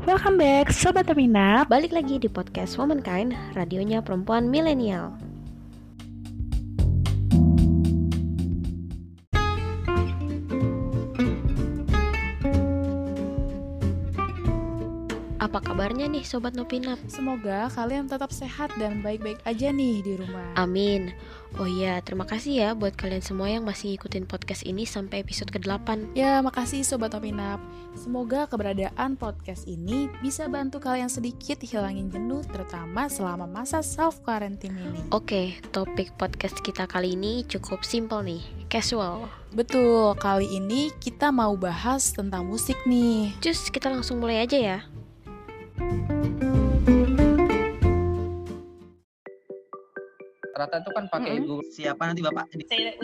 Welcome back Sobat Amina Balik lagi di podcast Womankind, radionya perempuan milenial Apa kabarnya nih Sobat Nopinap? Semoga kalian tetap sehat dan baik-baik aja nih di rumah. Amin. Oh iya, terima kasih ya buat kalian semua yang masih ikutin podcast ini sampai episode ke-8 Ya, makasih Sobat Opinap Semoga keberadaan podcast ini bisa bantu kalian sedikit hilangin jenuh Terutama selama masa self-quarantine ini. Oke, topik podcast kita kali ini cukup simple nih, casual. Betul, kali ini kita mau bahas tentang musik nih. Cus, kita langsung mulai aja ya rata itu kan pakai Mm-mm. Google siapa nanti bapak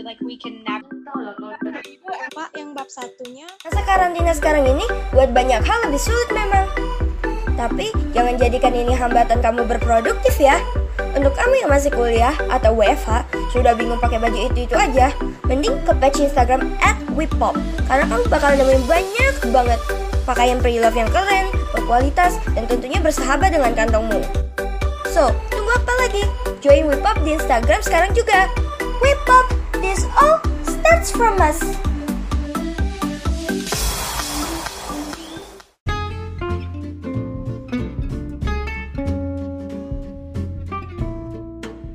like we can never Itu apa yang bab satunya? Masa karantina sekarang ini buat banyak hal lebih sulit memang. Tapi jangan jadikan ini hambatan kamu berproduktif ya. Untuk kamu yang masih kuliah atau WFH sudah bingung pakai baju itu itu aja, mending ke page Instagram @wipop karena kamu bakal nemuin banyak banget pakaian pre-love yang keren, berkualitas, dan tentunya bersahabat dengan kantongmu. So, tunggu apa lagi? Join Wipop di Instagram sekarang juga. Wipop, this all starts from us.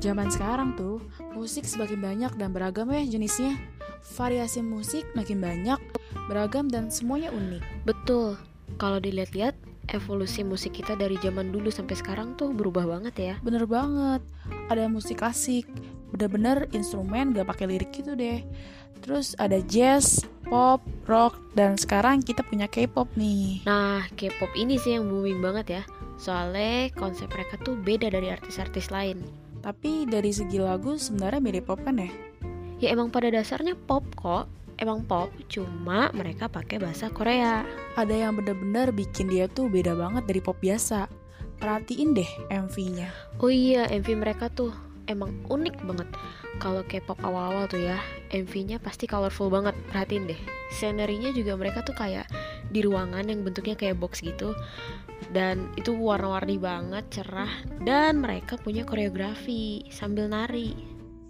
Zaman sekarang tuh, musik semakin banyak dan beragam ya jenisnya Variasi musik makin banyak, beragam dan semuanya unik Betul, kalau dilihat-lihat evolusi musik kita dari zaman dulu sampai sekarang tuh berubah banget ya. Bener banget, ada musik klasik, bener-bener instrumen gak pakai lirik gitu deh. Terus ada jazz, pop, rock, dan sekarang kita punya K-pop nih. Nah, K-pop ini sih yang booming banget ya. Soalnya konsep mereka tuh beda dari artis-artis lain. Tapi dari segi lagu sebenarnya mirip pop kan ya? Ya emang pada dasarnya pop kok. Emang pop, cuma mereka pakai bahasa Korea. Ada yang bener-bener bikin dia tuh beda banget dari pop biasa. Perhatiin deh MV-nya. Oh iya, MV mereka tuh emang unik banget. Kalau K-pop awal-awal tuh ya, MV-nya pasti colorful banget. Perhatiin deh. Scenerinya juga mereka tuh kayak di ruangan yang bentuknya kayak box gitu. Dan itu warna-warni banget, cerah. Dan mereka punya koreografi sambil nari.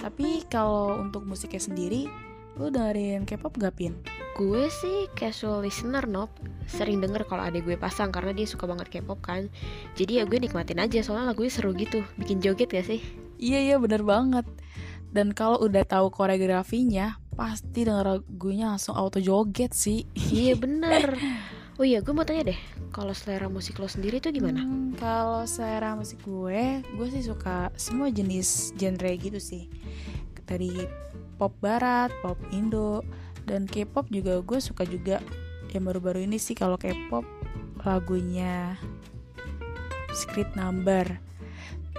Tapi kalau untuk musiknya sendiri, lu dengerin K-pop gak Pin? Gue sih casual listener, Nop. Sering denger kalau adek gue pasang karena dia suka banget K-pop kan. Jadi ya gue nikmatin aja soalnya lagunya seru gitu. Bikin joget gak sih? Iya iya bener banget. Dan kalau udah tahu koreografinya, pasti denger lagunya langsung auto joget sih. Iya bener. Oh iya, gue mau tanya deh, kalau selera musik lo sendiri tuh gimana? Hmm, kalau selera musik gue, gue sih suka semua jenis genre gitu sih. Dari pop barat, pop Indo, dan K-pop juga gue suka juga. Yang baru-baru ini sih kalau K-pop lagunya Secret Number.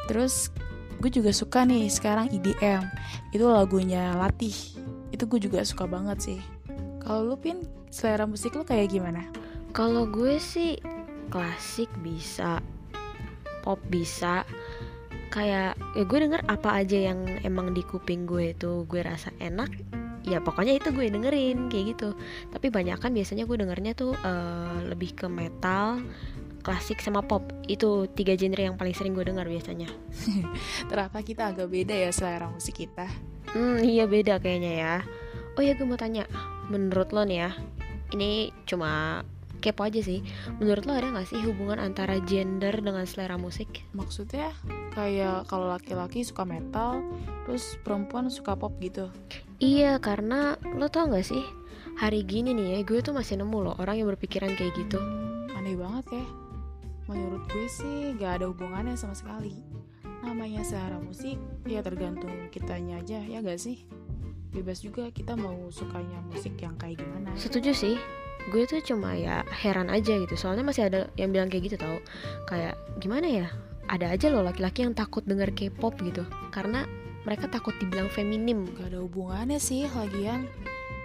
Terus gue juga suka nih sekarang EDM. Itu lagunya Latih. Itu gue juga suka banget sih. Kalau lu pin selera musik lu kayak gimana? Kalau gue sih klasik bisa, pop bisa, kayak ya gue denger apa aja yang emang di kuping gue itu gue rasa enak, ya pokoknya itu gue dengerin kayak gitu. Tapi banyak kan biasanya gue dengernya tuh eh, lebih ke metal, klasik sama pop. Itu tiga genre yang paling sering gue denger biasanya. Ternyata kita agak beda ya selera musik kita. Hmm, iya beda kayaknya ya. Oh ya gue mau tanya, menurut lo nih ya, ini cuma kepo aja sih. Menurut lo ada nggak sih hubungan antara gender dengan selera musik? Maksudnya kayak kalau laki-laki suka metal, terus perempuan suka pop gitu. Iya, karena lo tau nggak sih, hari gini nih ya, gue tuh masih nemu loh orang yang berpikiran kayak gitu. Hmm, aneh banget ya. Menurut gue sih gak ada hubungannya sama sekali. Namanya selera musik, ya tergantung kitanya aja, ya gak sih? Bebas juga kita mau sukanya musik yang kayak gimana. Setuju sih. Gue tuh cuma ya heran aja gitu. Soalnya masih ada yang bilang kayak gitu tau. Kayak gimana ya? Ada aja loh laki-laki yang takut denger K-pop gitu. Karena mereka takut dibilang feminim. Gak ada hubungannya sih lagian.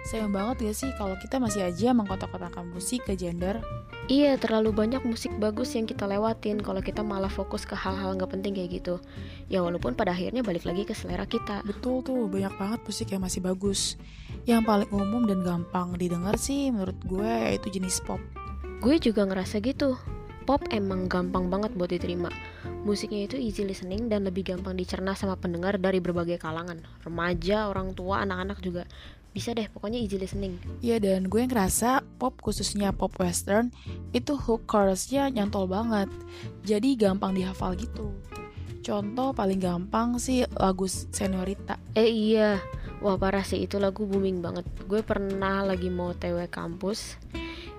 Sayang banget gak sih kalau kita masih aja mengkotak-kotakan musik ke gender Iya, terlalu banyak musik bagus yang kita lewatin kalau kita malah fokus ke hal-hal nggak penting kayak gitu. Ya walaupun pada akhirnya balik lagi ke selera kita. Betul tuh, banyak banget musik yang masih bagus. Yang paling umum dan gampang didengar sih menurut gue yaitu jenis pop. Gue juga ngerasa gitu. K-pop emang gampang banget buat diterima. Musiknya itu easy listening dan lebih gampang dicerna sama pendengar dari berbagai kalangan. Remaja, orang tua, anak-anak juga bisa deh pokoknya easy listening. Iya dan gue ngerasa pop khususnya pop western itu hook chorusnya nyantol banget. Jadi gampang dihafal gitu. Contoh paling gampang sih lagu Seniorita eh iya. Wah parah sih. Itu lagu booming banget. Gue pernah lagi mau tw kampus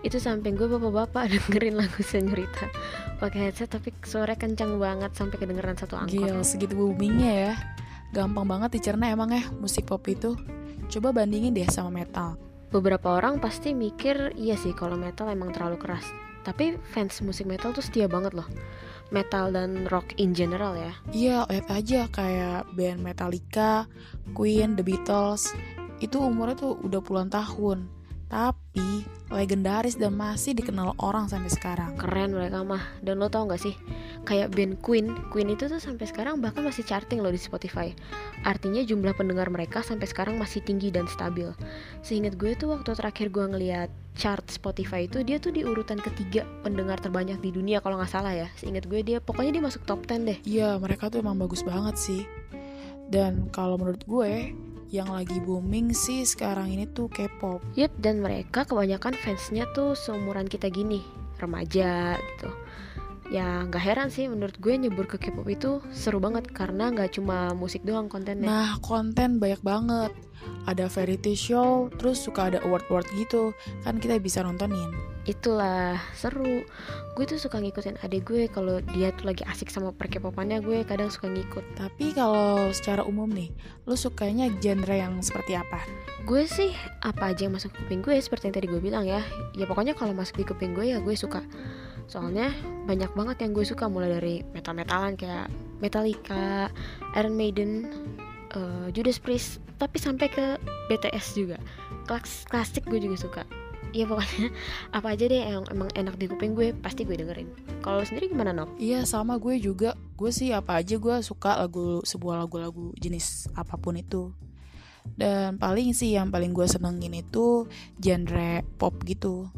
itu samping gue bapak-bapak dengerin lagu Senyorita. Pakai headset tapi suara kencang banget sampai kedengeran satu angkot. Gila segitu boomingnya ya. Gampang banget dicerna emang ya musik pop itu. Coba bandingin deh sama metal. Beberapa orang pasti mikir iya sih kalau metal emang terlalu keras. Tapi fans musik metal tuh setia banget loh. Metal dan rock in general ya. Iya lihat aja kayak band Metallica, Queen, The Beatles. Itu umurnya tuh udah puluhan tahun. Tapi legendaris dan masih dikenal orang sampai sekarang. Keren mereka mah. Dan lo tau gak sih kayak band Queen Queen itu tuh sampai sekarang bahkan masih charting loh di Spotify. Artinya jumlah pendengar mereka sampai sekarang masih tinggi dan stabil. Seingat gue tuh waktu terakhir gue ngeliat chart Spotify itu dia tuh di urutan ketiga pendengar terbanyak di dunia kalau nggak salah ya. Seingat gue dia pokoknya dia masuk top 10 deh. Iya mereka tuh emang bagus banget sih. Dan kalau menurut gue yang lagi booming sih sekarang ini tuh K-pop Yup, dan mereka kebanyakan fansnya tuh seumuran kita gini, remaja gitu. Ya nggak heran sih menurut gue nyebur ke K-pop itu seru banget karena nggak cuma musik doang kontennya. Nah konten banyak banget Ada variety show Terus suka ada award-award gitu Kan kita bisa nontonin Itulah seru. Gue tuh suka ngikutin adik gue kalau dia tuh lagi asik sama perkepopannya gue kadang suka ngikut. Tapi kalau secara umum nih Lu sukanya genre yang seperti apa? Gue sih apa aja yang masuk kuping gue seperti yang tadi gue bilang ya. Ya pokoknya kalau masuk di kuping gue ya gue suka. Soalnya banyak banget yang gue suka mulai dari metal-metalan kayak Metallica, Iron Maiden, eh, Judas Priest, tapi sampai ke BTS juga. Klas klasik gue juga suka. Ya pokoknya apa aja deh yang emang enak di kuping gue pasti gue dengerin. Kalau sendiri gimana Nok? Iya sama gue juga Gue sih apa aja gue suka lagu sebuah lagu-lagu jenis apa pun itu Dan paling sih yang paling gue senengin itu genre pop gitu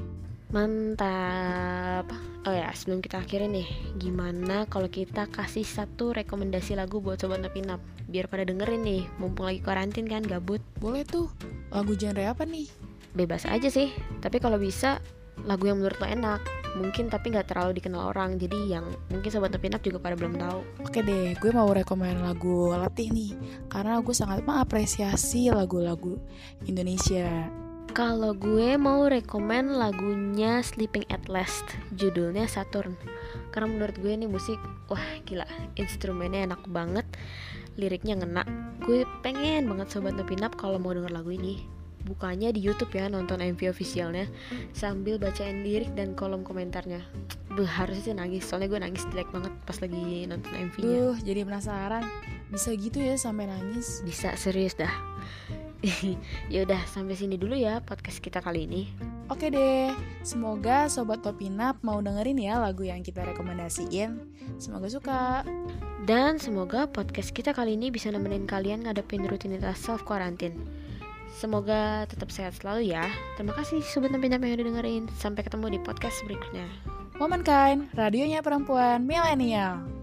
Mantap. Oh ya, sebelum kita akhirin nih, gimana kalau kita kasih satu rekomendasi lagu buat sobat Napinap biar pada dengerin nih, mumpung lagi karantin kan gabut. Boleh tuh lagu genre apa nih? Bebas aja sih, tapi kalau bisa lagu yang menurut lo enak, mungkin tapi nggak terlalu dikenal orang, jadi yang mungkin sobat Napinap juga pada belum tahu. Oke deh, gue mau rekomen lagu Letih nih Karena gue sangat mengapresiasi lagu-lagu Indonesia Kalau gue mau rekomen lagunya Sleeping at Last, judulnya Saturn. Karena menurut gue ini musik, wah gila, instrumennya enak banget, liriknya ngena. Gue pengen banget sobat Nepinap kalau mau denger lagu ini. Bukanya di YouTube ya nonton MV officialnya sambil bacain lirik dan kolom komentarnya. Duh, harusnya sih nangis, soalnya gue nangis jelek banget pas lagi nonton MV-nya. Duh, jadi penasaran Bisa gitu ya sampai nangis Bisa serius dah. ya udah sampai sini dulu ya podcast kita kali ini. Oke deh, semoga Sobat Topinap mau dengerin ya lagu yang kita rekomendasiin Semoga suka Dan semoga podcast kita kali ini bisa nemenin kalian ngadepin rutinitas self quarantine. Semoga tetap sehat selalu ya. Terima kasih sobat nampinap yang udah dengerin. Sampai ketemu di podcast berikutnya. Womankind, radionya perempuan milenial